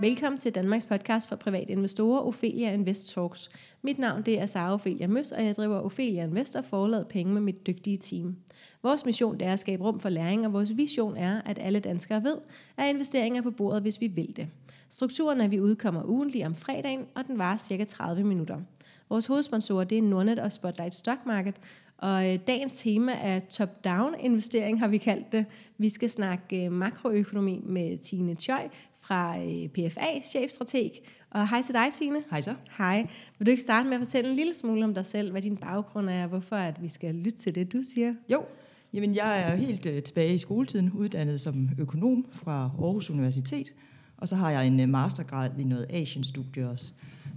Velkommen til Danmarks podcast for private investorer, Ophelia Invest Talks. Mit navn det er Sara Ophelia Møs, og jeg driver Ophelia Invest og forlader penge med mit dygtige team. Vores mission det er at skabe rum for læring, og vores vision er, at alle danskere ved, at investeringer er på bordet, hvis vi vil det. Strukturen er, at vi udkommer ugentlig om fredagen, og den varer cirka 30 minutter. Vores hovedsponsorer det er Nordnet og Spotlight Stock Market, og øh, dagens tema er top-down investering, har vi kaldt det. Vi skal snakke øh, makroøkonomi med Tine Choi fra øh, PFA, chefstrateg. Og hej til dig, Tine. Hej så. Hej. Vil du ikke starte med at fortælle en lille smule om dig selv, hvad din baggrund er, og hvorfor at vi skal lytte til det, du siger? Jo, Jamen, jeg er helt uh, tilbage i skoletiden, uddannet som økonom fra Aarhus Universitet, og så har jeg en uh, mastergrad i noget Asian-studie også,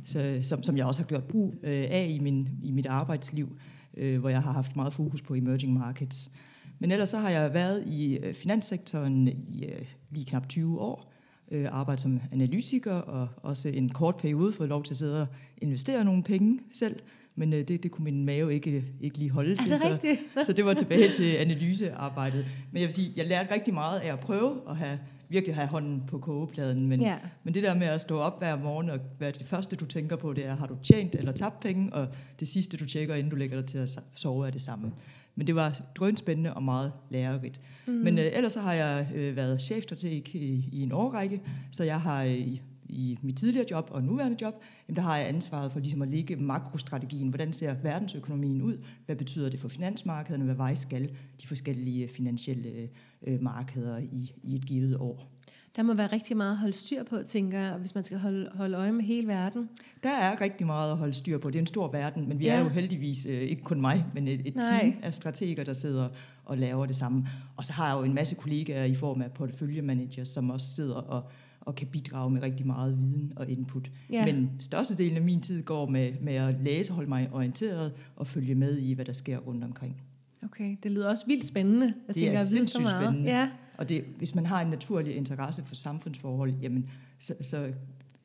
så, som, som jeg også har gjort brug uh, af i, min, i mit arbejdsliv, uh, hvor jeg har haft meget fokus på emerging markets. Men ellers så har jeg været i uh, finanssektoren i uh, lige knap 20 år, uh, arbejdet som analytiker, og også en kort periode fået lov til at sidde og investere nogle penge selv, men øh, det, det kunne min mave ikke, ikke lige holde til. Så, så det var tilbage til analysearbejdet. Men jeg vil sige, jeg lærte rigtig meget af at prøve at have, virkelig have hånden på kogepladen. Men, Ja. men det der med at stå op hver morgen, og hvad det første, du tænker på, det er, har du tjent eller tabt penge, og det sidste, du tjekker, inden du lægger dig til at sove, er det samme. Men det var drønspændende og meget lærerigt. Mm. Men øh, ellers så har jeg øh, været chefstrateg i, i en årrække, så jeg har øh, i mit tidligere job og nuværende job, jamen der har jeg ansvaret for ligesom at ligge makrostrategien. Hvordan ser verdensøkonomien ud? Hvad betyder det for finansmarkederne? Hvad vej skal de forskellige finansielle øh, markeder i, i et givet år? Der må være rigtig meget at holde styr på, tænker jeg, hvis man skal holde, holde øje med hele verden. Der er rigtig meget at holde styr på. Det er en stor verden, men vi Ja. er jo heldigvis øh, ikke kun mig, men et, et Nej. team af strateger, der sidder og laver det samme. Og så har jeg jo en masse kollegaer i form af porteføljemanagers, som også sidder og, og kan bidrage med rigtig meget viden og input. Ja. Men størstedelen af min tid går med, med at læse, holde mig orienteret og følge med i, hvad der sker rundt omkring. Okay, det lyder også vildt spændende. Jeg Det tænker, er så sindssygt meget. spændende. Ja. Og det, hvis man har en naturlig interesse for samfundsforhold, jamen, så, så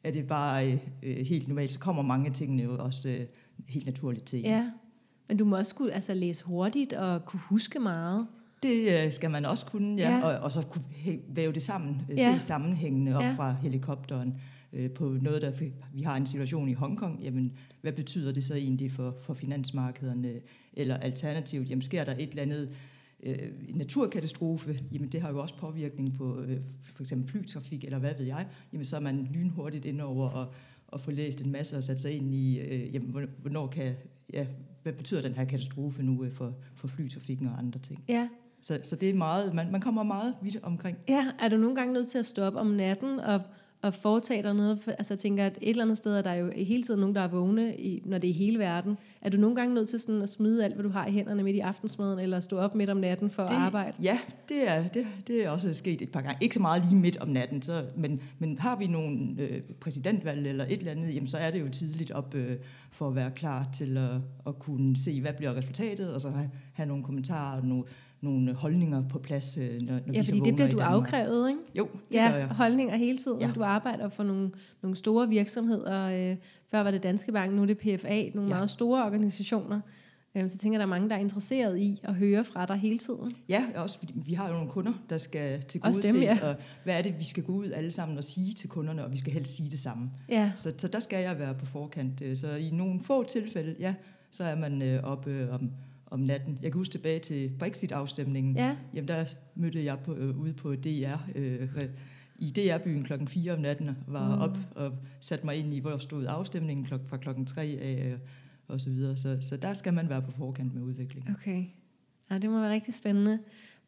er det bare øh, helt normalt. Så kommer mange tingene jo også øh, helt naturligt til. ja. Men du må også kunne altså, læse hurtigt og kunne huske meget. Det øh, skal man også kunne, ja. Ja. Og, og så kunne væve det sammen, øh, Ja. se sammenhængende op ja. fra helikopteren øh, på noget, der vi har en situation i Hongkong. Jamen, hvad betyder det så egentlig for, for finansmarkederne? Eller alternativt, jamen sker der et eller andet øh, naturkatastrofe? Jamen, det har jo også påvirkning på øh, for eksempel flytrafik, eller hvad ved jeg. Jamen, så er man lynhurtigt ind over og, og få læst en masse og sat sig ind i, øh, jamen, hvornår- kan, ja, hvad betyder den her katastrofe nu øh, for, for flytrafikken og andre ting? Ja. Så, så det er meget, man, man kommer meget vidt omkring. ja. Er du nogle gange nødt til at stå op om natten og, og foretage dig noget? For, altså jeg tænker, at et eller andet sted er der jo hele tiden nogen, der er vågne, i, når det er hele verden. Er du nogle gange nødt til sådan at smide alt, hvad du har i hænderne midt i aftensmaden, eller stå op midt om natten for det, at arbejde? Ja, det er, det, det er også sket et par gange. Ikke så meget lige midt om natten, så, men, men har vi nogle øh, præsidentvalg eller et eller andet, jamen, så er det jo tidligt op øh, for at være klar til at, at kunne se, hvad bliver resultatet, og så have, have nogle kommentarer og nogle, nogle holdninger på plads, øh, når, når Ja, vi fordi det bliver du afkrævet, ikke? Jo, det gør Ja, jeg. holdninger hele tiden. Ja. Du arbejder for nogle, nogle store virksomheder. Øh, før var det Danske Bank, nu er det PFA, nogle ja. Meget store organisationer. Øh, så jeg tænker, der er mange, der er interesseret i at høre fra dig hele tiden. Ja, også fordi vi har jo nogle kunder, der skal Også tilgodeses, dem, ja. og hvad er det, vi skal gå ud alle sammen og sige til kunderne, og vi skal helst sige det samme. Ja, Så, så der skal jeg være på forkant. Øh, Så i nogle få tilfælde, ja, så er man øh, oppe øh, om, om natten. Jeg kan huske tilbage til Brexit-afstemningen. ja, Jamen der mødte jeg på, øh, ude på DR, øh, i DR-byen klokken 4 om natten, og var Mm. op og satte mig ind i, hvor stod afstemningen klok, fra klokken 3 af, øh, og så videre. Så, så der skal man være på forkant med udviklingen. okay. Ja, det må være rigtig spændende.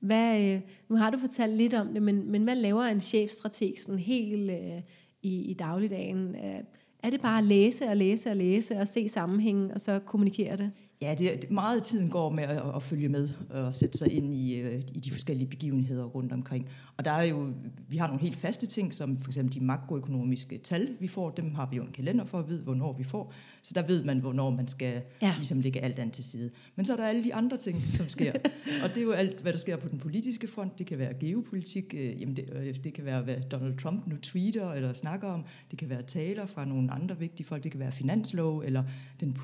Hvad, øh, nu har du fortalt lidt om det, men, men hvad laver en chefstrateg sådan helt øh, i, i dagligdagen? Øh, er det bare at læse og læse og læse og se sammenhængen, og så kommunikere det? Ja, det, meget af tiden går med at, at følge med og sætte sig ind i, øh, i de forskellige begivenheder rundt omkring. Og der er jo, vi har nogle helt faste ting, som for eksempel de makroøkonomiske tal, vi får, dem har vi jo en kalender for at vide, hvornår vi får. Så der ved man, hvornår man skal Ja. ligesom lægge alt andet til side. Men så er der alle de andre ting, som sker. og det er jo alt, hvad der sker på den politiske front. Det kan være geopolitik, øh, jamen det, øh, det kan være, hvad Donald Trump nu tweeter eller snakker om. Det kan være taler fra nogle andre vigtige folk. Det kan være finanslov eller den,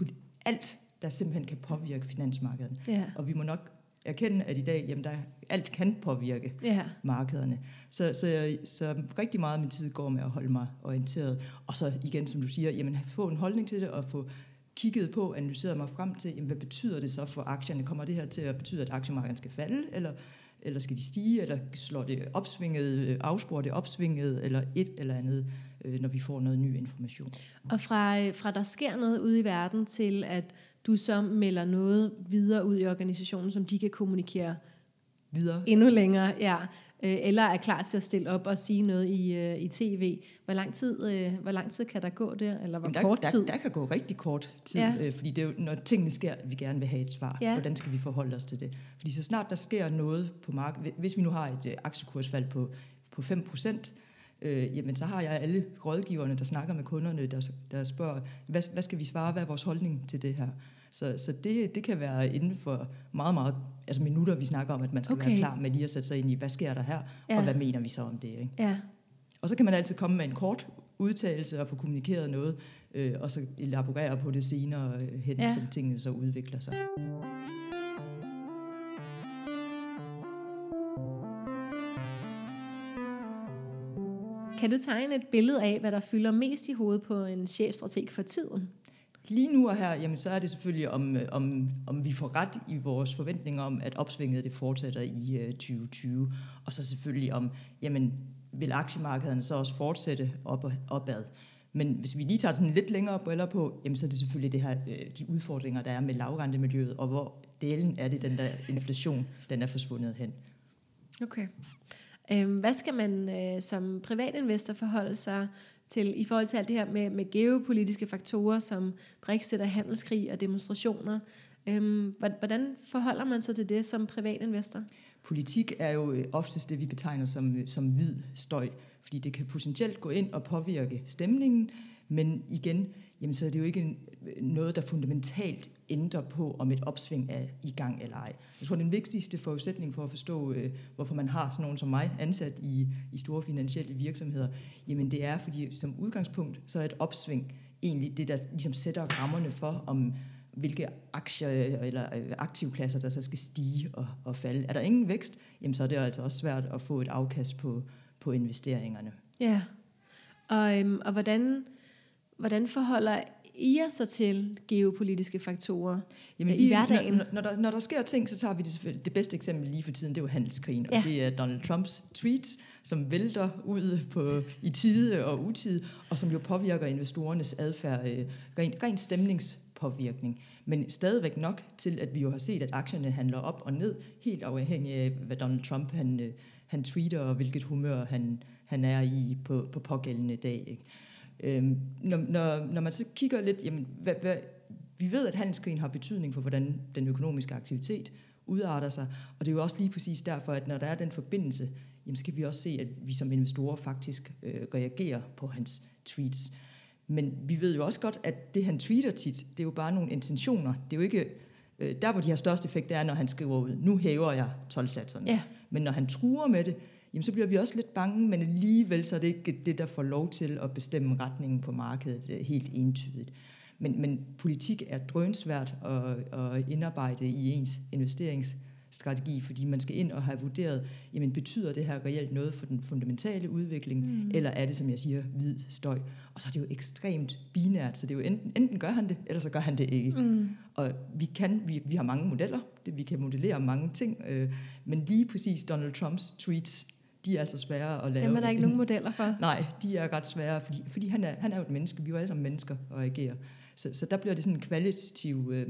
alt, der simpelthen kan påvirke finansmarkedet. Ja. Og vi må nok erkende, at i dag, jamen der, alt kan påvirke Ja. markederne. Så, så, så rigtig meget af min tid går med at holde mig orienteret. Og så igen, som du siger, jamen, få en holdning til det, og få kigget på, analyseret mig frem til, jamen, hvad betyder det så for aktierne? Kommer det her til at betyde, at aktiemarkedet skal falde, eller, eller skal de stige, eller slår det opsvinget, afsporer det opsvinget, eller et eller andet, øh, når vi får noget ny information. Og fra, øh, fra der sker noget ude i verden til, at du så melder noget videre ud i organisationen, som de kan kommunikere Videre. endnu længere, ja, øh, eller er klar til at stille op og sige noget i, øh, i tv. Hvor lang, tid, øh, hvor lang tid kan der gå der, eller hvor Jamen, der, kort der, tid? Der kan gå rigtig kort tid, Ja. ja. øh, fordi det er jo, når tingene sker, vi gerne vil have et svar. Ja. Hvordan skal vi forholde os til det? Fordi så snart der sker noget på markedet, hvis vi nu har et øh, aktiekursfald på, på 5%, øh, jamen så har jeg alle rådgiverne, der snakker med kunderne, der, der spørger, hvad, hvad skal vi svare, hvad er vores holdning til det her? Så, så det, det kan være inden for meget, meget altså minutter, vi snakker om, at man skal Okay. være klar med lige at sætte sig ind i, hvad sker der her, Ja. og hvad mener vi så om det? Ikke? Ja, Og så kan man altid komme med en kort udtalelse og få kommunikeret noget, øh, og så elaborere på det senere øh, hen, ja. som tingene så udvikler sig. Kan du tegne et billede af, hvad der fylder mest i hovedet på en chefstrateg for tiden? Lige nu og her, jamen, så er det selvfølgelig, om, øh, om, om vi får ret i vores forventninger om, at opsvinget det fortsætter i øh, 2020. Og så selvfølgelig om, jamen, vil aktiemarkederne så også fortsætte op og, opad. Men hvis vi lige tager sådan lidt længere briller på, jamen, så er det selvfølgelig det her, øh, de udfordringer, der er med lavrentemiljøet, og hvor delen er det, den der inflation, den er forsvundet hen. Okay. Øhm, hvad skal man øh, som privatinvestor forholde sig til i forhold til alt det her med, med geopolitiske faktorer som Brexit og handelskrig og demonstrationer? Øhm, hvordan forholder man sig til det som privatinvestor? Politik er jo øh, oftest det, vi betegner som, øh, som hvid støj, fordi det kan potentielt gå ind og påvirke stemningen, men igen, jamen, så er det jo ikke noget, der fundamentalt ændrer på, om et opsving er i gang eller ej. Jeg tror, den vigtigste forudsætning for at forstå, øh, hvorfor man har sådan nogen som mig ansat i, i store finansielle virksomheder, jamen det er, fordi som udgangspunkt, så er et opsving egentlig det, der ligesom sætter rammerne for, om hvilke aktier øh, eller øh, aktivklasser, der så skal stige og, og falde. Er der ingen vækst, jamen så er det altså også svært at få et afkast på, på investeringerne. Ja. Og, øhm, og hvordan, hvordan forholder I jer så til geopolitiske faktorer i vi- hverdagen? Når, når, der, når der sker ting, så tager vi det selvfølgelig. Det bedste eksempel lige for tiden, det er jo handelskrigen, Ja. og det er Donald Trumps tweets, som vælter ud på, i tide og utide, og som jo påvirker investorernes adfærd, øh, rent, rent stemningspåvirkning. Men stadigvæk nok til, at vi jo har set, at aktierne handler op og ned, helt afhængig af, hvad Donald Trump han, øh, han tweeter, og hvilket humør han, han er i på, på pågældende dag. Ikke? Øhm, når, når, når man så kigger lidt, jamen, hvad, hvad, vi ved, at handelskrigen har betydning for, hvordan den økonomiske aktivitet udarter sig, og det er jo også lige præcis derfor, at når der er den forbindelse, jamen, så kan vi også se, at vi som investorer faktisk øh, reagerer på hans tweets. Men vi ved jo også godt, at det han tweeter tit, det er jo bare nogle intentioner. Det er jo ikke, øh, der hvor de har størst effekt, det er, når han skriver ud, nu hæver jeg tolvsatserne. Ja. Men når han truer med det, jamen så bliver vi også lidt bange, men alligevel så er det ikke det, der får lov til at bestemme retningen på markedet øh, helt entydigt. Men, men politik er drønsvært at, at indarbejde i ens investeringsstrategi, fordi man skal ind og have vurderet, jamen betyder det her reelt noget for den fundamentale udvikling, mm. eller er det, som jeg siger, hvid støj? Og så er det jo ekstremt binært, så det er jo enten, enten gør han det, eller så gør han det ikke. Mm. Og vi kan, vi, vi har mange modeller, det, vi kan modellere mange ting, øh, men lige præcis Donald Trumps tweets, de er altså svære at lave. Dem er der ikke nogen modeller for. Nej, de er ret svære, fordi, fordi han, er, han er jo et menneske, vi er jo alle sammen mennesker og agerer. Så, så der bliver det sådan en kvalitativ øh,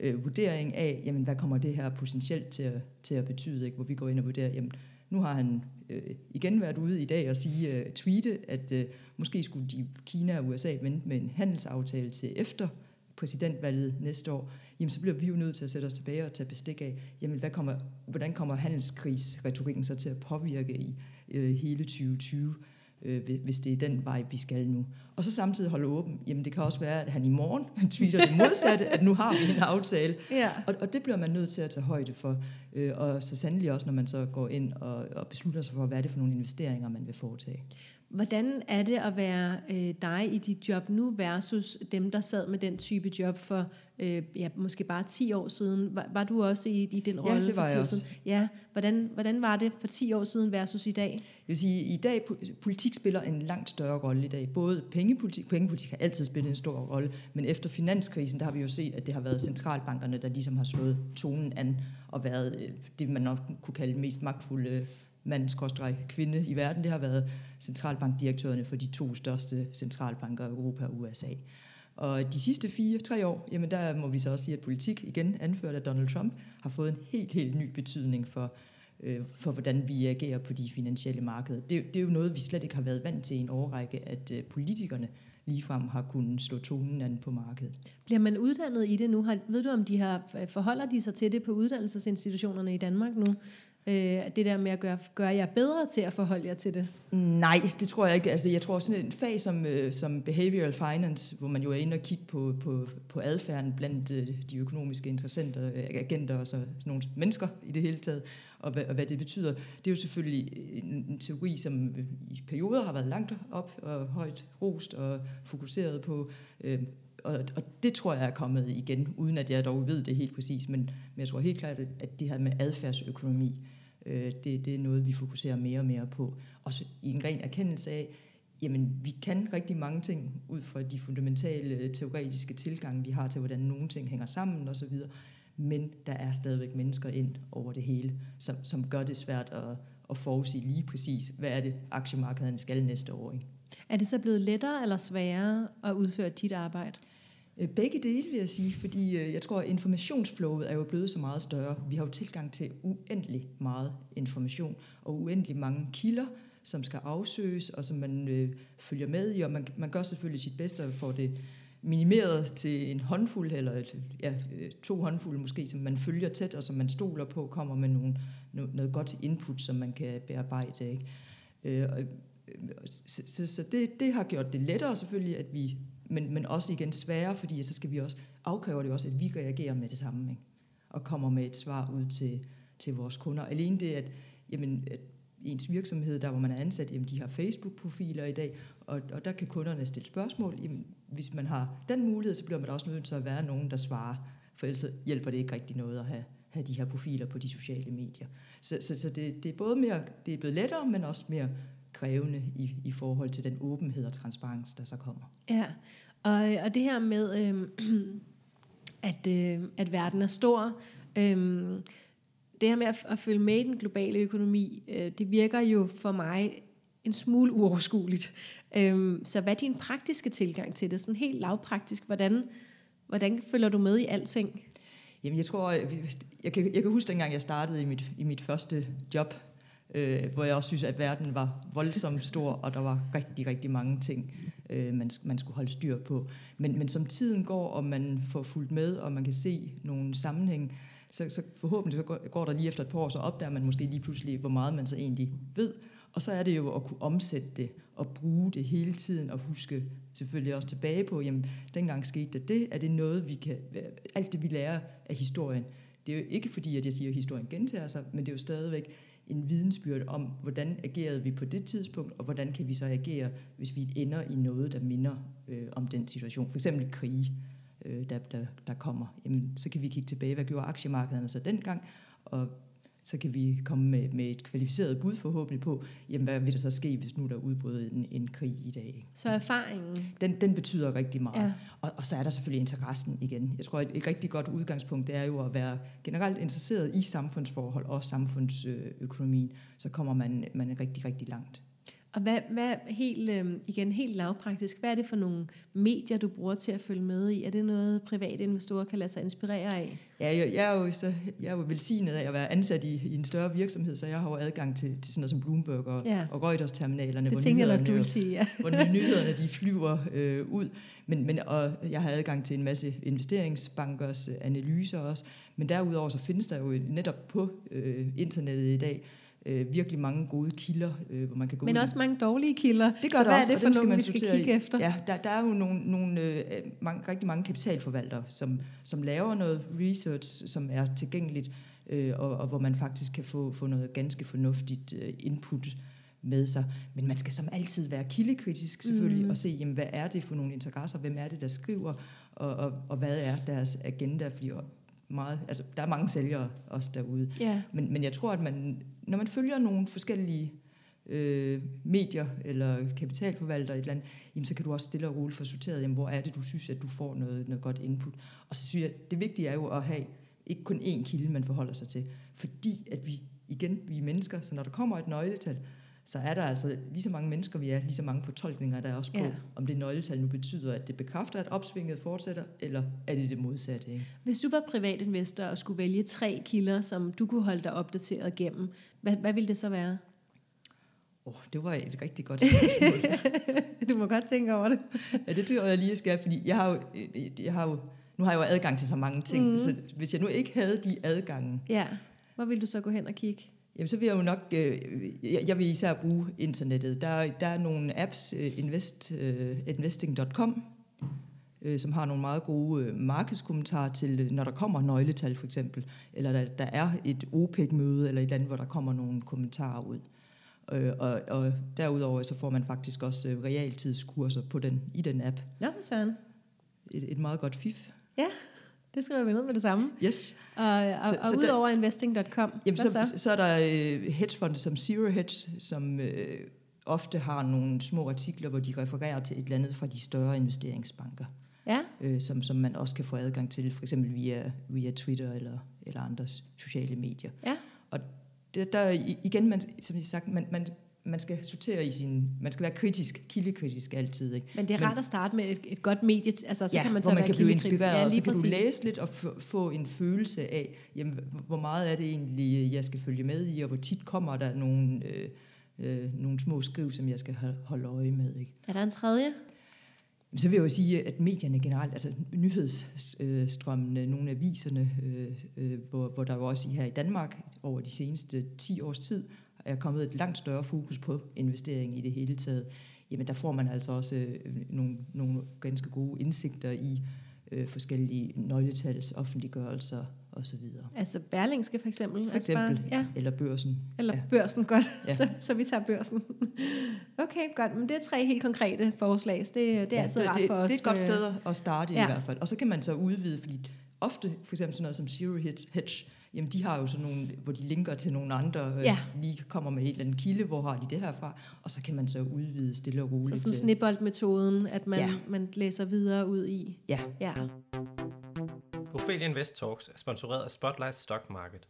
øh, vurdering af, jamen, hvad kommer det her potentielt til at, til at betyde, ikke? hvor vi går ind og vurderer, jamen, nu har han øh, igen været ude i dag og sige, øh, tweete, at øh, måske skulle de, Kina og USA vente med en handelsaftale til efter præsidentvalget næste år, jamen så bliver vi jo nødt til at sætte os tilbage og tage bestik af, jamen hvad kommer, hvordan kommer handelskrigsretorikken så til at påvirke i øh, hele 2020, øh, hvis det er den vej, vi skal nu. Og så samtidig holde åben, jamen det kan også være, at han i morgen tweeter det modsatte, at nu har vi en aftale, Ja. og, og det bliver man nødt til at tage højde for. Øh, og så sandelig også, når man så går ind og, og beslutter sig for, hvad er det for nogle investeringer, man vil foretage. Hvordan er det at være øh, dig i dit job nu versus dem, der sad med den type job for øh, ja, måske bare 10 år siden? Var, var du også i, i den rolle ja, det var for 10 jeg også. siden? Ja, hvordan, hvordan var det for 10 år siden versus i dag? Jeg vil sige, i dag politik spiller en langt større rolle i dag. Både pengepolitik, pengepolitik har altid spillet en stor rolle, men efter finanskrisen, der har vi jo set, at det har været centralbankerne, der ligesom har slået tonen an og været øh, det, man nok kunne kalde mest magtfulde mandskostræk-kvinde i verden. Det har været centralbankdirektørerne for de to største centralbanker, i Europa og USA. Og de sidste fire-tre år, jamen der må vi så også sige, at politik, igen anført af Donald Trump, har fået en helt, helt ny betydning for, øh, for hvordan vi agerer på de finansielle markeder. Det, det er jo noget, vi slet ikke har været vant til i en årrække, at øh, politikerne ligefrem har kunnet slå tonen an på markedet. Bliver man uddannet i det nu? Har, ved du, om de har forholder de sig til det på uddannelsesinstitutionerne i Danmark nu? Øh, det der med at gøre, gøre jer bedre til at forholde jer til det? Nej, det tror jeg ikke. Altså, jeg tror sådan en fag som, øh, som behavioral finance, hvor man jo er inde og kigge på, på, på adfærden blandt øh, de økonomiske interessenter, øh, agenter og så, sådan nogle mennesker i det hele taget, og hvad, og hvad det betyder. Det er jo selvfølgelig en, en teori, som øh, i perioder har været langt op og højt rost og fokuseret på øh, og, og det tror jeg er kommet igen, uden at jeg dog ved det helt præcis, men, men jeg tror helt klart, at det her med adfærdsøkonomi, øh, det, det er noget, vi fokuserer mere og mere på. Også i en ren erkendelse af, jamen vi kan rigtig mange ting ud fra de fundamentale øh, teoretiske tilgange, vi har til, hvordan nogle ting hænger sammen osv., men der er stadigvæk mennesker ind over det hele, som, som gør det svært at, at forudsige lige præcis, hvad er det, aktiemarkederne skal næste år. Ikke? Er det så blevet lettere eller sværere at udføre dit arbejde? Øh, begge dele vil jeg sige, fordi øh, jeg tror, at informationsflowet er jo blevet så meget større. Vi har jo tilgang til uendelig meget information og uendelig mange kilder, som skal afsøges og som man øh, følger med i, og man, man gør selvfølgelig sit bedste for det minimeret til en håndfuld, eller et, ja, øh, to håndfulde måske, som man følger tæt, og som man stoler på, kommer med nogle, noget godt input, som man kan bearbejde. Ikke? Øh, øh så så, så det, det har gjort det lettere selvfølgelig, at vi men, men også igen sværere, fordi så skal vi også, afkræver det også, at vi reagerer med det samme, ikke? og kommer med et svar ud til, til vores kunder. Alene det, at, jamen, at ens virksomhed, der hvor man er ansat, jamen, de har Facebook-profiler i dag, og, og der kan kunderne stille spørgsmål. Jamen, hvis man har den mulighed, så bliver man også nødt til at være nogen, der svarer, for ellers hjælper det ikke rigtig noget at have, have de her profiler på de sociale medier. Så, så, så det, det, er både mere, det er blevet lettere, men også mere krævende i, i forhold til den åbenhed og transparens, der så kommer. Ja, og, og det her med, øh, at, øh, at verden er stor, øh, det her med at, at følge med i den globale økonomi, øh, det virker jo for mig en smule uoverskueligt. Øhm, så hvad er din praktiske tilgang til det? Sådan helt lavpraktisk, hvordan, hvordan følger du med i alting? Jamen jeg tror, øh, jeg kan, jeg kan huske dengang jeg startede i mit, i mit første job, øh, hvor jeg også synes, at verden var voldsomt stor, og der var rigtig, rigtig mange ting, øh, man, man skulle holde styr på. Men, men som tiden går, og man får fulgt med, og man kan se nogle sammenhæng, så, så forhåbentlig så går, går der lige efter et par år, så opdager man måske lige pludselig, hvor meget man så egentlig ved. Og så er det jo at kunne omsætte det og bruge det hele tiden og huske selvfølgelig også tilbage på, jamen dengang skete det, det er det noget, vi kan, alt det vi lærer af historien, det er jo ikke fordi, at jeg siger, at historien gentager sig, men det er jo stadigvæk en vidensbyrd om, hvordan agerede vi på det tidspunkt, og hvordan kan vi så agere, hvis vi ender i noget, der minder øh, om den situation. For eksempel krige, øh, der, der, der kommer. Jamen, så kan vi kigge tilbage, hvad gjorde aktiemarkederne så dengang, og så kan vi komme med, med et kvalificeret bud forhåbentlig på, jamen, hvad vil der så ske, hvis nu der er udbrudt en, en krig i dag. Så erfaringen? Den, den betyder rigtig meget. Ja. Og, og så er der selvfølgelig interessen igen. Jeg tror, et, et rigtig godt udgangspunkt det er jo at være generelt interesseret i samfundsforhold og samfundsøkonomien. Så kommer man, man rigtig, rigtig langt. Og hvad, hvad helt, øh, igen helt lavpraktisk, hvad er det for nogle medier, du bruger til at følge med i? Er det noget, private investorer kan lade sig inspirere af? Ja, jeg, jeg, er, jo så, jeg er jo velsignet af at være ansat i, i en større virksomhed, så jeg har jo adgang til, til sådan noget som Bloomberg og, ja. og Reuters-terminalerne, det hvor, nyhederne, jeg, du sige, ja. hvor nyhederne de flyver øh, ud. Men, men, og jeg har adgang til en masse investeringsbankers analyser også. Men derudover så findes der jo netop på øh, internettet i dag øh, virkelig mange gode kilder, øh, hvor man kan gå Men ud. også mange dårlige kilder. Det gør så der hvad også, er det for nogle, man vi skal kigge i. efter? Ja, der, der er jo nogle, nogle øh, mange, rigtig mange kapitalforvaltere, som, som laver noget research, som er tilgængeligt, øh, og, og hvor man faktisk kan få, få noget ganske fornuftigt øh, input med sig. Men man skal som altid være kildekritisk selvfølgelig, mm. og se, jamen, hvad er det for nogle interesser, hvem er det, der skriver, og, og, og hvad er deres agenda, fordi meget, altså, der er mange sælgere også derude. Ja. Men, men jeg tror, at man, når man følger nogle forskellige øh, medier eller kapitalforvaltere et eller andet, jamen, så kan du også stille og roligt få sorteret, jamen, hvor er det, du synes, at du får noget, noget godt input. Og så synes jeg, det vigtige er jo at have ikke kun én kilde, man forholder sig til. Fordi at vi, igen, vi er mennesker, så når der kommer et nøgletal, så er der altså lige så mange mennesker, vi er, lige så mange fortolkninger, der er også på, ja. om det nøgletal nu betyder, at det bekræfter, at opsvinget fortsætter, eller er det det modsatte. Ikke? Hvis du var privatinvestor og skulle vælge tre kilder, som du kunne holde dig opdateret gennem, hvad, hvad ville det så være? Oh, det var et rigtig godt spørgsmål. du må godt tænke over det. ja, det tror jeg lige, jeg skal, fordi jeg har jo, jeg har jo, nu har jeg jo adgang til så mange ting, mm. så hvis jeg nu ikke havde de adgange... Ja, hvor vil du så gå hen og kigge? Jamen, så vil jeg jo nok, øh, jeg vil især bruge internettet. Der, der er nogle apps, øh, invest, øh, investing.com, øh, som har nogle meget gode øh, markedskommentarer til, når der kommer nøgletal for eksempel, eller der, der er et OPEC-møde, eller et eller andet, hvor der kommer nogle kommentarer ud. Øh, og, og derudover så får man faktisk også øh, realtidskurser på den, i den app. Ja, for søren. Et, et meget godt fif. Ja, det skriver vi ned med det samme. Yes. Og, og, så, og så udover der, investing.com, jamen så, så? så er der øh, hedgefonde som Zero Hedge, som øh, ofte har nogle små artikler, hvor de refererer til et eller andet fra de større investeringsbanker. Ja. Øh, som, som man også kan få adgang til, for eksempel via, via Twitter eller, eller andre sociale medier. Ja. Og det, der igen, man, som jeg sagt, man, man, man skal sortere i sin, man skal være kritisk, kildekritisk altid. Ikke? Men det er rart Men, at starte med et, et godt medie, altså så ja, kan man så hvor man kan blive inspireret, ja, og så kan præcis. du læse lidt og få en følelse af, jamen, hvor meget er det egentlig, jeg skal følge med i, og hvor tit kommer der nogle, øh, øh, nogle små skriv, som jeg skal holde øje med. Ikke? Er der en tredje? Så vil jeg jo sige, at medierne generelt, altså nyhedsstrømmene, nogle aviserne, øh, øh, hvor, hvor der jo også her i Danmark over de seneste 10 års tid er kommet et langt større fokus på investering i det hele taget, jamen der får man altså også øh, nogle, nogle ganske gode indsigter i øh, forskellige nøgletals offentliggørelser og så videre. Altså Berlingske for eksempel? For eksempel, bare, ja. eller børsen. Eller ja. børsen, godt. Ja. Så, så vi tager børsen. Okay, godt. Men det er tre helt konkrete forslag. Det, det er ja, altid det, rart for os. Det er et godt øh, sted at starte ja. i hvert fald. Og så kan man så udvide, fordi ofte, for eksempel sådan noget som Zero Hedge, jamen de har jo sådan nogle, hvor de linker til nogle andre, øh, ja. lige kommer med et eller andet kilde, hvor har de det her fra, og så kan man så udvide stille og roligt. Så sådan snibboldmetoden, at man, ja. man læser videre ud i. Ja. ja. Ophelia Invest Talks er sponsoreret af Spotlight Stock Market.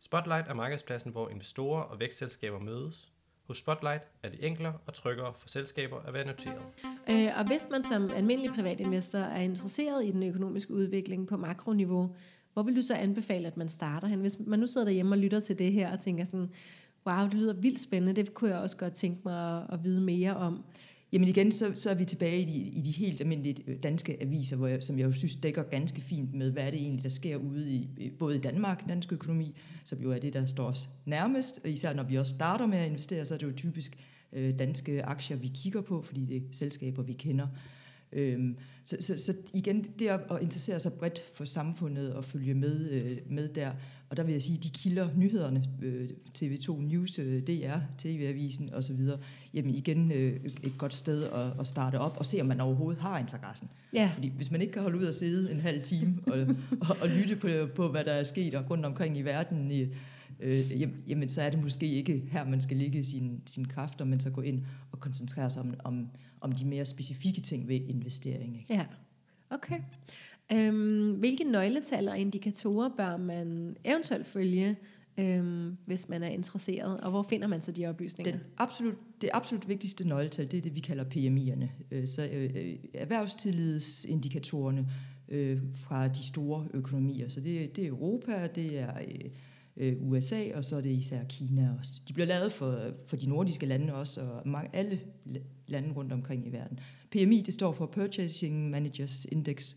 Spotlight er markedspladsen, hvor investorer og vækstselskaber mødes. Hos Spotlight er det enklere og tryggere for selskaber at være noteret. Øh, og hvis man som almindelig privatinvestor er interesseret i den økonomiske udvikling på makroniveau, hvor vil du så anbefale, at man starter hen? Hvis man nu sidder derhjemme og lytter til det her og tænker sådan, wow, det lyder vildt spændende, det kunne jeg også godt tænke mig at, at vide mere om. Jamen igen, så, så er vi tilbage i de, i de helt almindelige øh, danske aviser, hvor jeg, som jeg jo synes dækker ganske fint med, hvad er det egentlig, der sker ude i øh, både i Danmark, dansk økonomi, som jo er det, der står os nærmest, og især når vi også starter med at investere, så er det jo typisk øh, danske aktier, vi kigger på, fordi det er selskaber, vi kender. Øhm, så, så, så igen, det at interessere sig bredt for samfundet og følge med, øh, med der, og der vil jeg sige, de kilder nyhederne, øh, TV2 News, øh, DR, TV-avisen osv., jamen igen øh, et godt sted at, at starte op og se, om man overhovedet har interessen. Ja. Fordi hvis man ikke kan holde ud og sidde en halv time og, og, og lytte på, på, hvad der er sket og rundt omkring i verden, i, øh, jamen så er det måske ikke her, man skal ligge sine sin kræfter, men så gå ind og koncentrere sig om, om, om de mere specifikke ting ved investering. Ikke? Ja, okay. Øhm, hvilke nøgletal og indikatorer bør man eventuelt følge, øhm, hvis man er interesseret, og hvor finder man så de oplysninger? Den absolut, det absolut vigtigste nøgletal, det er det, vi kalder PMI'erne. Øh, så øh, erhvervstillidsindikatorerne øh, fra de store økonomier. Så det, det er Europa, det er øh, USA, og så er det især Kina også. De bliver lavet for, for de nordiske lande også, og mange, alle lande rundt omkring i verden. PMI, det står for Purchasing Managers Index,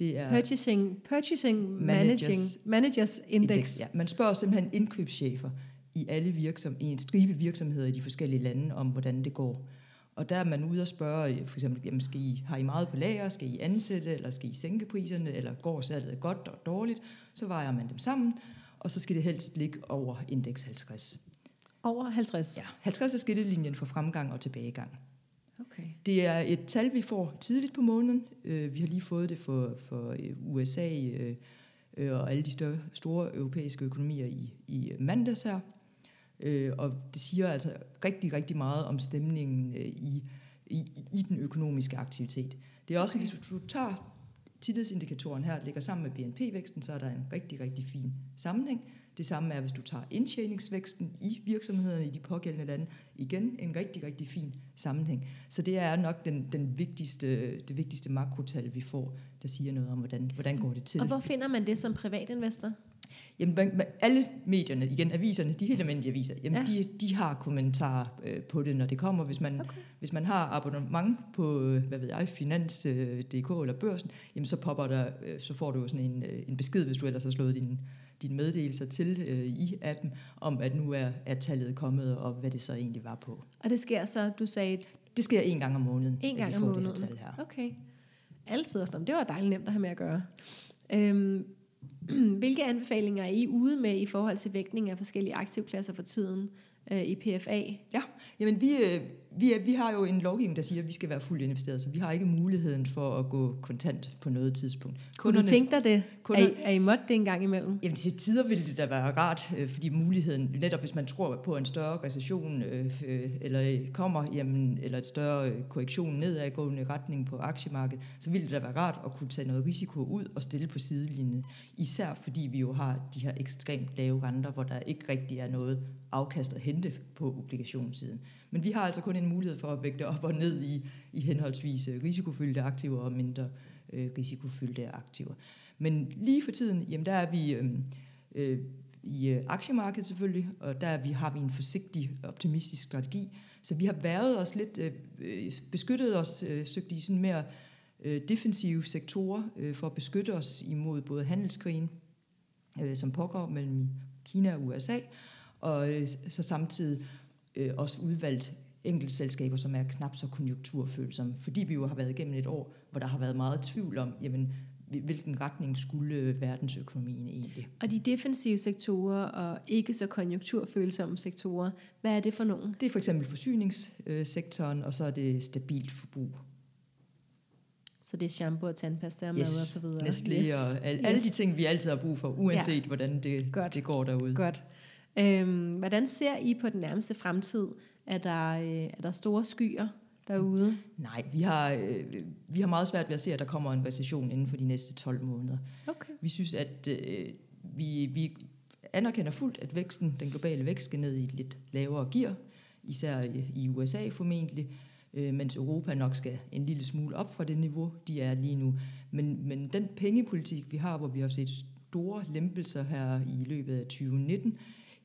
det er Purchasing, purchasing managers, managing, managers Index. index ja. Man spørger simpelthen indkøbschefer i alle virksom, i en stribe virksomheder i de forskellige lande om, hvordan det går. Og der er man ude og spørge, for eksempel, jamen, skal I, har I meget på lager, skal I ansætte, eller skal I sænke priserne, eller går salget godt og dårligt, så vejer man dem sammen, og så skal det helst ligge over indeks 50. Over 50? Ja, 50 er skillelinjen for fremgang og tilbagegang. Okay. Det er et tal, vi får tidligt på måneden. Øh, Vi har lige fået det for, for øh, USA øh, og alle de større, store europæiske økonomier i, i mandags her. Øh, Og det siger altså rigtig, rigtig meget om stemningen øh, i, i, i den økonomiske aktivitet. Det er også, okay. hvis du tager tillidsindikatoren her, ligger sammen med BNP-væksten, så er der en rigtig, rigtig fin sammenhæng. Det samme er, hvis du tager indtjeningsvæksten i virksomhederne i de pågældende lande. Igen en rigtig, rigtig fin sammenhæng. Så det er nok den, den vigtigste, det vigtigste makrotal, vi får, der siger noget om, hvordan, hvordan går det til. Og hvor finder man det som privatinvestor? Jamen, man- man- alle medierne, igen aviserne, de helt almindelige aviser, jamen Ja. de, de har kommentarer øh, på det, når det kommer. Hvis man, Okay. hvis man har abonnement på, øh, hvad ved jeg, Finans.dk eller børsen, jamen så popper der, øh, så får du sådan en, øh, en besked, hvis du ellers har slået din, dine meddelelser til øh, i appen, om at nu er, er tallet kommet, og hvad det så egentlig var på. Og det sker så, du sagde, Det sker en gang om måneden, En gang om får det måneden. her tal her. okay, altid sådan, det var dejligt nemt at have med at gøre. Øhm, hvilke anbefalinger er I ude med i forhold til vægtning af forskellige aktivklasser for tiden øh, i PFA? Ja, jamen vi, øh, vi, er, vi har jo en lovgivning, der siger, at vi skal være fuldt investeret, så vi har ikke muligheden for at gå kontant på noget tidspunkt. Kunne du Kundernes- tænke dig det? kunder- Er I, er I måtte det en gang imellem? Jamen til tider ville det da være rart, øh, fordi muligheden, netop hvis man tror på en større recession, øh, øh, eller kommer, jamen, eller et større øh, korrektion nedadgående retning på aktiemarkedet, så ville det da være rart at kunne tage noget risiko ud og stille på sidelinjen. Især fordi vi jo har de her ekstremt lave renter, hvor der ikke rigtig er noget afkast at hente på obligationssiden. Men vi har altså kun en mulighed for at vægte op og ned i, i henholdsvis øh, risikofyldte aktiver og mindre øh, risikofyldte aktiver. Men lige for tiden, jamen der er vi øh, øh, i øh, aktiemarkedet selvfølgelig, og der er vi, har vi en forsigtig, optimistisk strategi. Så vi har været os lidt, øh, øh beskyttet os, øh, søgt i sådan mere øh, defensive sektorer øh, for at beskytte os imod både handelskrigen, øh, som pågår mellem Kina og USA, og øh, så samtidig øh, også udvalgt enkeltselskaber, som er knap så konjunkturfølsomme, fordi vi jo har været igennem et år, hvor der har været meget tvivl om, jamen, hvilken retning skulle øh, verdensøkonomien egentlig. Og de defensive sektorer og ikke så konjunkturfølsomme sektorer, hvad er det for nogen? Det er for eksempel forsyningssektoren, og så er det stabilt forbrug. Så det er shampoo og tandpasta og mad og så videre. Nestlé yes. og al, alle Yes. de ting, vi altid har brug for, uanset ja. hvordan det, Godt. det går derude. Godt. Øhm, hvordan ser I på den nærmeste fremtid? Er der, øh, er der store skyer derude? Nej, vi har, øh, vi har meget svært ved at se, at der kommer en recession inden for de næste 12 måneder. Okay. Vi synes, at øh, vi, vi anerkender fuldt, at væksten, den globale vækst skal ned i et lidt lavere gear, især i, USA formentlig, øh, mens Europa nok skal en lille smule op fra det niveau, de er lige nu. Men, men den pengepolitik, vi har, hvor vi har set store lempelser her i løbet af 2019,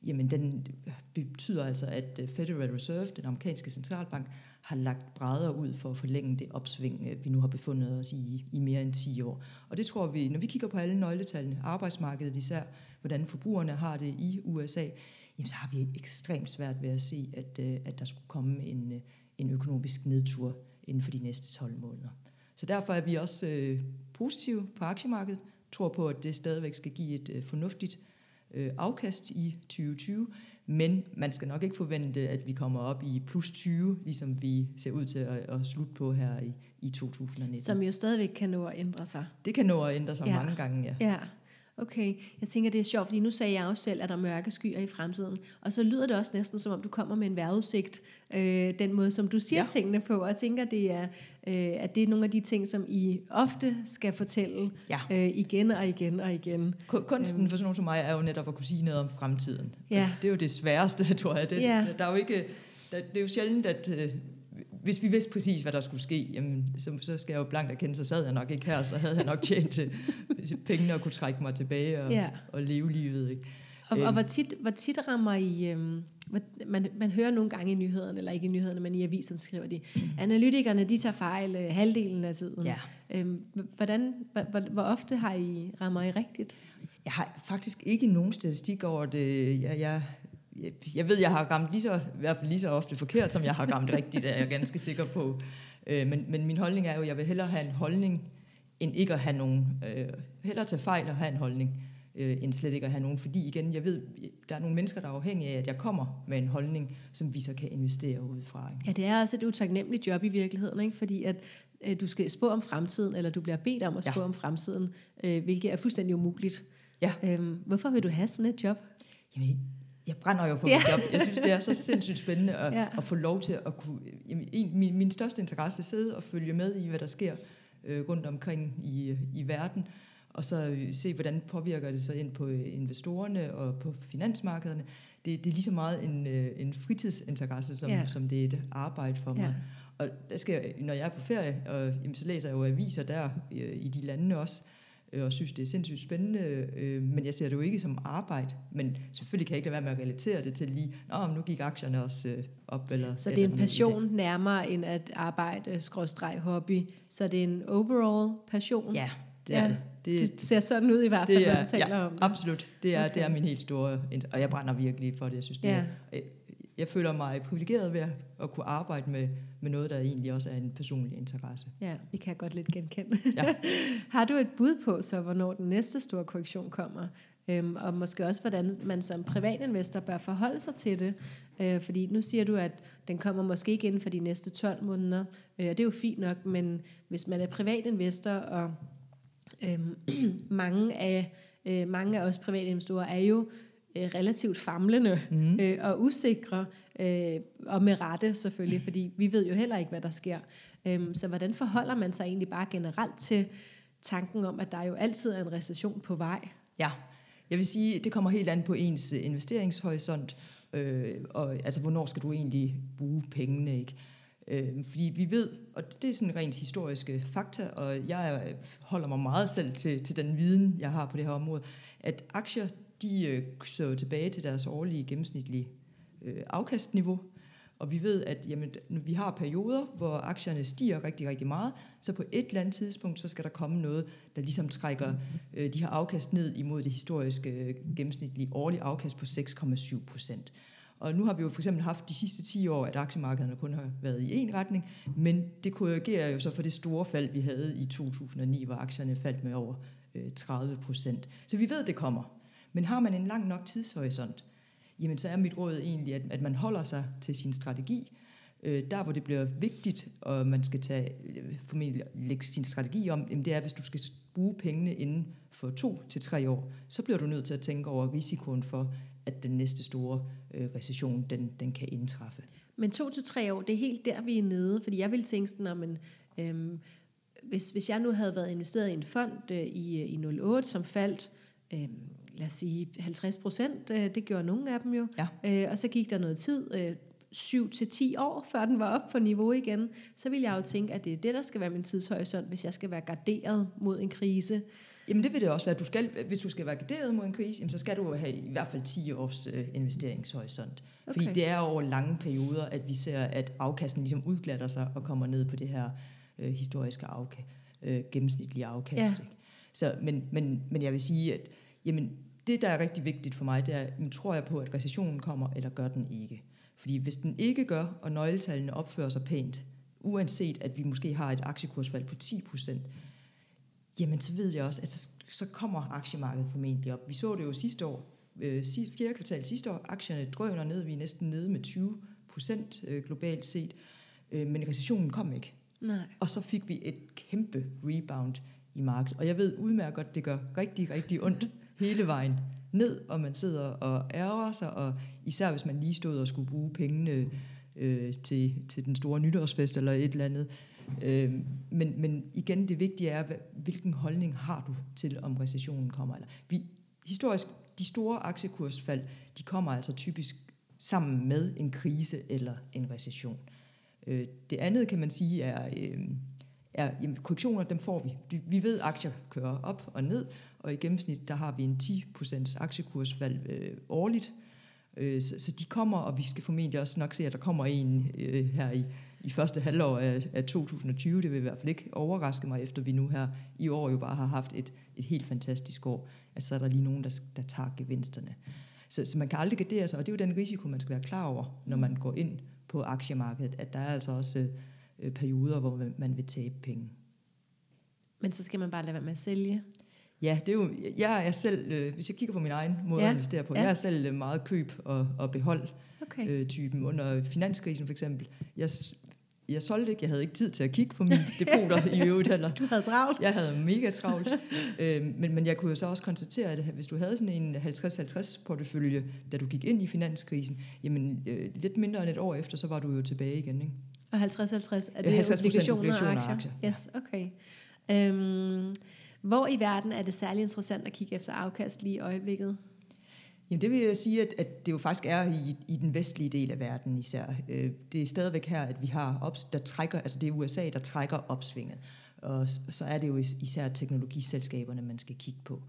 jamen den øh, betyder altså, at øh, Federal Reserve, den amerikanske centralbank, har lagt brædder ud for at forlænge det opsving, øh, vi nu har befundet os i i mere end 10 år. Og det tror vi, når vi kigger på alle nøgletallene, arbejdsmarkedet især, hvordan forbrugerne har det i USA, jamen så har vi ekstremt svært ved at se, at, at der skulle komme en, en økonomisk nedtur inden for de næste 12 måneder. Så derfor er vi også øh, positive på aktiemarkedet, tror på, at det stadigvæk skal give et øh, fornuftigt øh, afkast i 2020, men man skal nok ikke forvente, at vi kommer op i plus 20, ligesom vi ser ud til at, at slutte på her i, i 2019. Som jo stadigvæk kan nå at ændre sig. Det kan nå at ændre sig Ja. mange gange, ja. Ja, okay. Jeg tænker, det er sjovt, fordi nu sagde jeg jo selv, at der er mørke skyer i fremtiden. Og så lyder det også næsten, som om du kommer med en vejrudsigt. Øh, den måde, som du siger ja. Tingene på. Og jeg tænker, det er, øh, at det er nogle af de ting, som I ofte skal fortælle Ja. øh, igen og igen og igen. Ku- Kunsten for sådan nogen som mig er jo netop at kunne sige noget om fremtiden. Ja. Det er jo det sværeste, tror jeg. Det, Ja. der er jo ikke, der, det er jo sjældent, at øh, hvis vi vidste præcis, hvad der skulle ske, jamen, så, så skal jeg jo blankt erkende, så sad jeg nok ikke her, så havde jeg nok tjent øh, pengene og kunne trække mig tilbage og, Ja. og leve livet. Ikke? Og, og Øhm. hvor, tit, hvor tit rammer I... Øhm, man, man hører nogle gange i nyhederne, eller ikke i nyhederne, men i aviserne skriver de, analytikerne de tager fejl øh, halvdelen af tiden. Ja. Øhm, hvordan, hvor, hvor, hvor ofte har I, rammer I rigtigt? Jeg har faktisk ikke nogen statistik over det. Jeg, jeg, jeg, jeg ved, jeg har ramt lige så, i hvert fald lige så ofte forkert, som jeg har ramt rigtigt, er jeg ganske sikker på. Øh, men, men min holdning er jo, at jeg vil hellere have en holdning, end ikke at have nogen. Øh, hellere tage fejl og have en holdning. øh, end slet ikke at have nogen. Fordi igen, jeg ved, der er nogle mennesker, der er afhængige af, at jeg kommer med en holdning, som vi så kan investere ud fra. Ikke? Ja, det er også et utaknemmeligt job i virkeligheden, ikke? fordi at øh, du skal spå om fremtiden, eller du bliver bedt om at spå ja. om fremtiden, øh, hvilket er fuldstændig umuligt. Ja. Øhm, hvorfor vil du have sådan et job? Jamen, jeg brænder jo for mit job. Jeg synes, det er så sindssygt spændende at, ja. at få lov til at kunne... Jamen, en, min, min største interesse er at sidde og følge med i, hvad der sker øh, rundt omkring i, i verden, og så se, hvordan påvirker det sig ind på investorerne og på finansmarkederne. Det, det er lige så meget en, øh, en fritidsinteresse, som, ja. som det er et arbejde for mig. Ja. Og der skal når jeg er på ferie, og, jamen, så læser jeg jo aviser der øh, i de lande også, øh, og synes, det er sindssygt spændende, øh, men jeg ser det jo ikke som arbejde. Men selvfølgelig kan jeg ikke lade være med at relatere det til lige, Nå, nu gik aktierne også øh, op. Eller, så det er en passion nærmere end at arbejde, skråstreg hobby. Så det er en overall passion? Ja, det er ja. det. Det ser sådan ud i hvert fald, når du taler ja, om det. absolut. Det er, okay. det er min helt store... Og jeg brænder virkelig for det. Jeg synes, det ja. er, jeg føler mig privilegeret ved at kunne arbejde med, med noget, der egentlig også er en personlig interesse. Ja, det kan jeg godt lidt genkende. Ja. Har du et bud på, så hvornår den næste store korrektion kommer? Øhm, og måske også, hvordan man som privatinvestor bør forholde sig til det. Øh, fordi nu siger du, at den kommer måske ikke inden for de næste 12 måneder. Øh, det er jo fint nok, men hvis man er privatinvestor, og øh, mange, af, øh, mange af os private investorer er jo relativt famlende mm. øh, og usikre, øh, og med rette selvfølgelig, fordi vi ved jo heller ikke, hvad der sker. Øh, så hvordan forholder man sig egentlig bare generelt til tanken om, at der jo altid er en recession på vej? Ja, jeg vil sige, det kommer helt an på ens investeringshorisont, øh, og altså hvornår skal du egentlig bruge pengene, ikke? Øh, fordi vi ved, og det er sådan rent historiske fakta, og jeg holder mig meget selv til, til den viden, jeg har på det her område, at aktier, de øh, så tilbage til deres årlige gennemsnitlige øh, afkastniveau, og vi ved, at jamen, vi har perioder, hvor aktierne stiger rigtig, rigtig meget, så på et eller andet tidspunkt, så skal der komme noget, der ligesom trækker øh, de her afkast ned imod det historiske øh, gennemsnitlige årlige afkast på 6,7 procent. Og nu har vi jo for eksempel haft de sidste 10 år, at aktiemarkederne kun har været i en retning, men det korrigerer jo så for det store fald, vi havde i 2009, hvor aktierne faldt med over øh, 30 procent. Så vi ved, det kommer. Men har man en lang nok tidshorisont, jamen så er mit råd egentlig, at, at man holder sig til sin strategi. Øh, der, hvor det bliver vigtigt, og man skal tage, øh, formentlig lægge sin strategi om, jamen det er, hvis du skal bruge pengene inden for to til tre år, så bliver du nødt til at tænke over risikoen for, at den næste store øh, recession, den, den kan indtræffe. Men to til tre år, det er helt der, vi er nede, fordi jeg vil tænke sådan, at man, øhm, hvis, hvis jeg nu havde været investeret i en fond øh, i, øh, i 08, som faldt, øh, lad os sige 50 procent, øh, det gjorde nogle af dem jo, ja. øh, og så gik der noget tid, øh, 7 til 10 år, før den var op på niveau igen, så vil jeg jo tænke, at det er det, der skal være min tidshorisont, hvis jeg skal være garderet mod en krise. Jamen det vil det også være. Du skal, hvis du skal være garderet mod en krise, jamen, så skal du have i hvert fald 10 års øh, investeringshorisont. Okay. Fordi det er over lange perioder, at vi ser, at afkasten ligesom udglatter sig og kommer ned på det her øh, historiske afkast, øh, gennemsnitlige afkast. Ja. Så, men, men, men jeg vil sige, at jamen, det, der er rigtig vigtigt for mig, det er, jamen, tror jeg på, at recessionen kommer, eller gør den ikke? Fordi hvis den ikke gør, og nøgletallene opfører sig pænt, uanset at vi måske har et aktiekursfald på 10 procent, jamen så ved jeg også, at så, så kommer aktiemarkedet formentlig op. Vi så det jo sidste år, øh, fjerde kvartal sidste år, aktierne drøner ned, vi er næsten nede med 20 procent øh, globalt set, øh, men recessionen kom ikke. Nej. Og så fik vi et kæmpe rebound i markedet. Og jeg ved udmærket godt, det gør rigtig, rigtig ondt hele vejen ned, og man sidder og ærger sig, og især hvis man lige stod og skulle bruge pengene øh, til, til den store nytårsfest eller et eller andet, Øh, men, men igen, det vigtige er, hvilken holdning har du til, om recessionen kommer? Eller, vi, historisk, de store aktiekursfald, de kommer altså typisk sammen med en krise eller en recession. Øh, det andet, kan man sige, er, øh, er jamen, korrektioner, dem får vi. Vi ved, at aktier kører op og ned, og i gennemsnit, der har vi en 10% aktiekursfald øh, årligt. Øh, så, så de kommer, og vi skal formentlig også nok se, at der kommer en øh, her i i første halvår af, af 2020. Det vil i hvert fald ikke overraske mig, efter vi nu her i år jo bare har haft et, et helt fantastisk år. Altså så er der lige nogen, der, der tager gevinsterne. Så, så man kan aldrig gardere sig, og det er jo den risiko, man skal være klar over, når man går ind på aktiemarkedet, at der er altså også øh, perioder, hvor man vil tabe penge. Men så skal man bare lade være med at sælge? Ja, det er jo, jeg er selv, øh, hvis jeg kigger på min egen måde Ja, at investere på, ja. jeg er selv øh, meget køb og, og behold Okay. øh, typen under finanskrisen for eksempel. Jeg, jeg solgte ikke, jeg havde ikke tid til at kigge på mine depoter i øvrigt heller. Du havde travlt. Jeg havde mega travlt, øh, men, men jeg kunne jo så også konstatere, at hvis du havde sådan en 50-50 portefølje, da du gik ind i finanskrisen, jamen øh, lidt mindre end et år efter, så var du jo tilbage igen. Ikke? Og 50-50, er det 50% obligationer, obligationer og og aktier? aktier, Yes, okay. Øhm, hvor i verden er det særlig interessant at kigge efter afkast lige i øjeblikket? Jamen det vil jeg sige, at, at det jo faktisk er i, i den vestlige del af verden især. Øh, det er stadigvæk her, at vi har ops, der trækker, altså det er USA, der trækker opsvinget. Og så er det jo især teknologiselskaberne, man skal kigge på.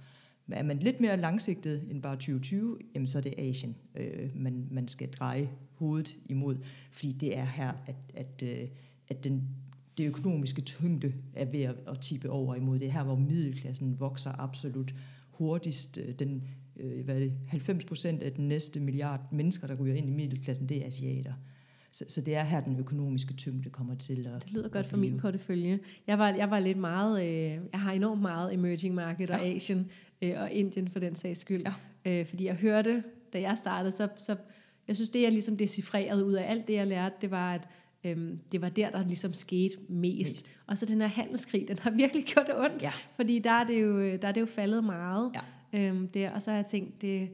Men er man lidt mere langsigtet end bare 2020, jamen så er det Asien, øh, man, man skal dreje hovedet imod. Fordi det er her, at, at, øh, at den, det økonomiske tyngde er ved at, at tippe over imod. Det er her, hvor middelklassen vokser absolut hurtigst. Øh, Den, øh, hvad er det, 90 procent af den næste milliard mennesker, der ryger ind i middelklassen, det er asiater. Så, så det er her, den økonomiske tyngde kommer til at Det lyder at godt for min portefølje. Jeg var, jeg var lidt meget, øh, jeg har enormt meget emerging market og Ja. Asien øh, og Indien for den sags skyld. Ja. Øh, fordi jeg hørte, da jeg startede, så, så jeg synes, det jeg ligesom decifrerede ud af alt det, jeg lærte, det var, at øhm, det var der, der ligesom skete mest. Mest. Og så den her handelskrig, den har virkelig gjort det ondt. Ja. Fordi der er det jo, der er det jo faldet meget. Ja. Øhm, der, og så har jeg tænkt, det,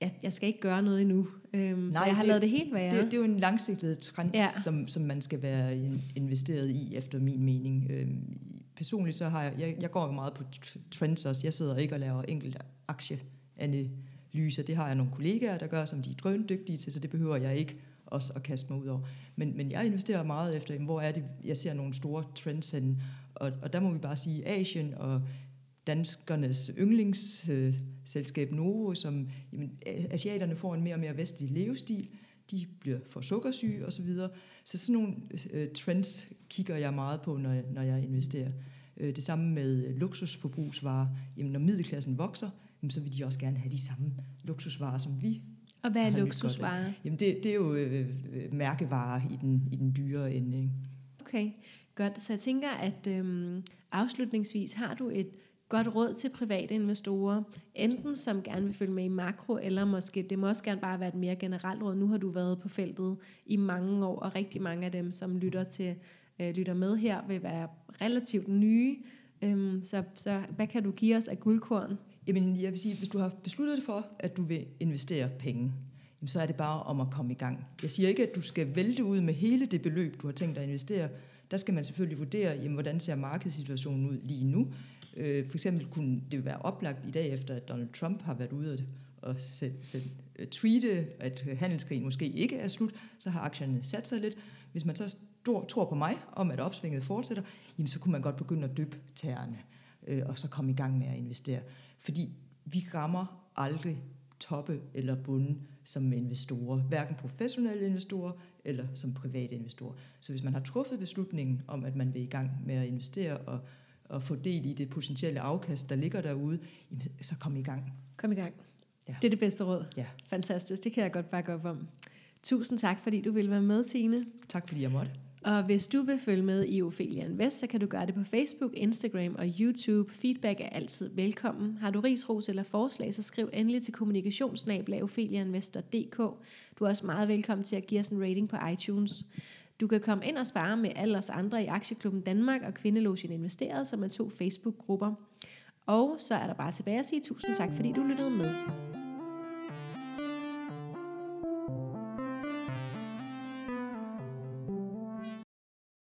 jeg, jeg skal ikke gøre noget endnu. Øhm, så Nej, jeg har det- lavet det helt være. Det, det er jo en langsigtet trend, Ja. som, som man skal være in- investeret i, efter min mening. Øhm, personligt så har jeg, jeg, jeg går jo meget på tr- trends også. Jeg sidder ikke og laver enkelt aktieanalyser. Det har jeg nogle kollegaer, der gør, som de er drøndygtige til, så det behøver jeg ikke også at kaste mig ud over. Men, men jeg investerer meget efter, jamen, hvor er det, jeg ser nogle store trends hen. Og, og der må vi bare sige, Asien og danskernes yndlingsselskab Novo, som jamen, asiaterne får en mere og mere vestlig levestil, de bliver for sukkersyge osv. Så, så sådan nogle øh, trends kigger jeg meget på, når jeg, når jeg investerer. Øh, det samme med luksusforbrugsvarer. Jamen, når middelklassen vokser, jamen, så vil de også gerne have de samme luksusvarer, som vi og hvad er af. luksusvarer? Jamen, det, det er jo øh, øh, mærkevarer i den, i den dyre ende. Ikke? Okay, godt. Så jeg tænker, at øhm, afslutningsvis har du et godt råd til private investorer, enten som gerne vil følge med i makro, eller måske, det må også gerne bare være et mere generelt råd. Nu har du været på feltet i mange år, og rigtig mange af dem, som lytter til øh, lytter med her, vil være relativt nye. Øhm, så, så hvad kan du give os af guldkorn? Jamen, jeg vil sige, hvis du har besluttet dig for, at du vil investere penge, jamen, så er det bare om at komme i gang. Jeg siger ikke, at du skal vælte ud med hele det beløb, du har tænkt dig at investere. Der skal man selvfølgelig vurdere, jamen, hvordan ser markedssituationen ud lige nu. Øh, for eksempel kunne det være oplagt i dag, efter at Donald Trump har været ude og sætte, øh, tweete, at handelskrigen måske ikke er slut, så har aktierne sat sig lidt. Hvis man så stor, tror på mig om, at opsvinget fortsætter, jamen, så kunne man godt begynde at dyppe tæerne, øh, og så komme i gang med at investere. Fordi vi rammer aldrig toppe eller bunde som investorer, hverken professionelle investorer eller som private investorer. Så hvis man har truffet beslutningen om, at man vil i gang med at investere og, og få del i det potentielle afkast, der ligger derude, jamen, så kom i gang. Kom i gang. Ja. Det er det bedste råd. Ja. Fantastisk, det kan jeg godt bakke op om. Tusind tak, fordi du ville være med, Tine. Tak fordi jeg måtte. Og hvis du vil følge med i Ophelia Invest, så kan du gøre det på Facebook, Instagram og YouTube. Feedback er altid velkommen. Har du ris, ros eller forslag, så skriv endelig til kommunikationsnabla.opheliainvestor.dk. Du er også meget velkommen til at give os en rating på iTunes. Du kan komme ind og spare med alle os andre i Aktieklubben Danmark og Kvindelogen Investeret, som er to Facebook-grupper. Og så er der bare tilbage at sige tusind tak, fordi du lyttede med.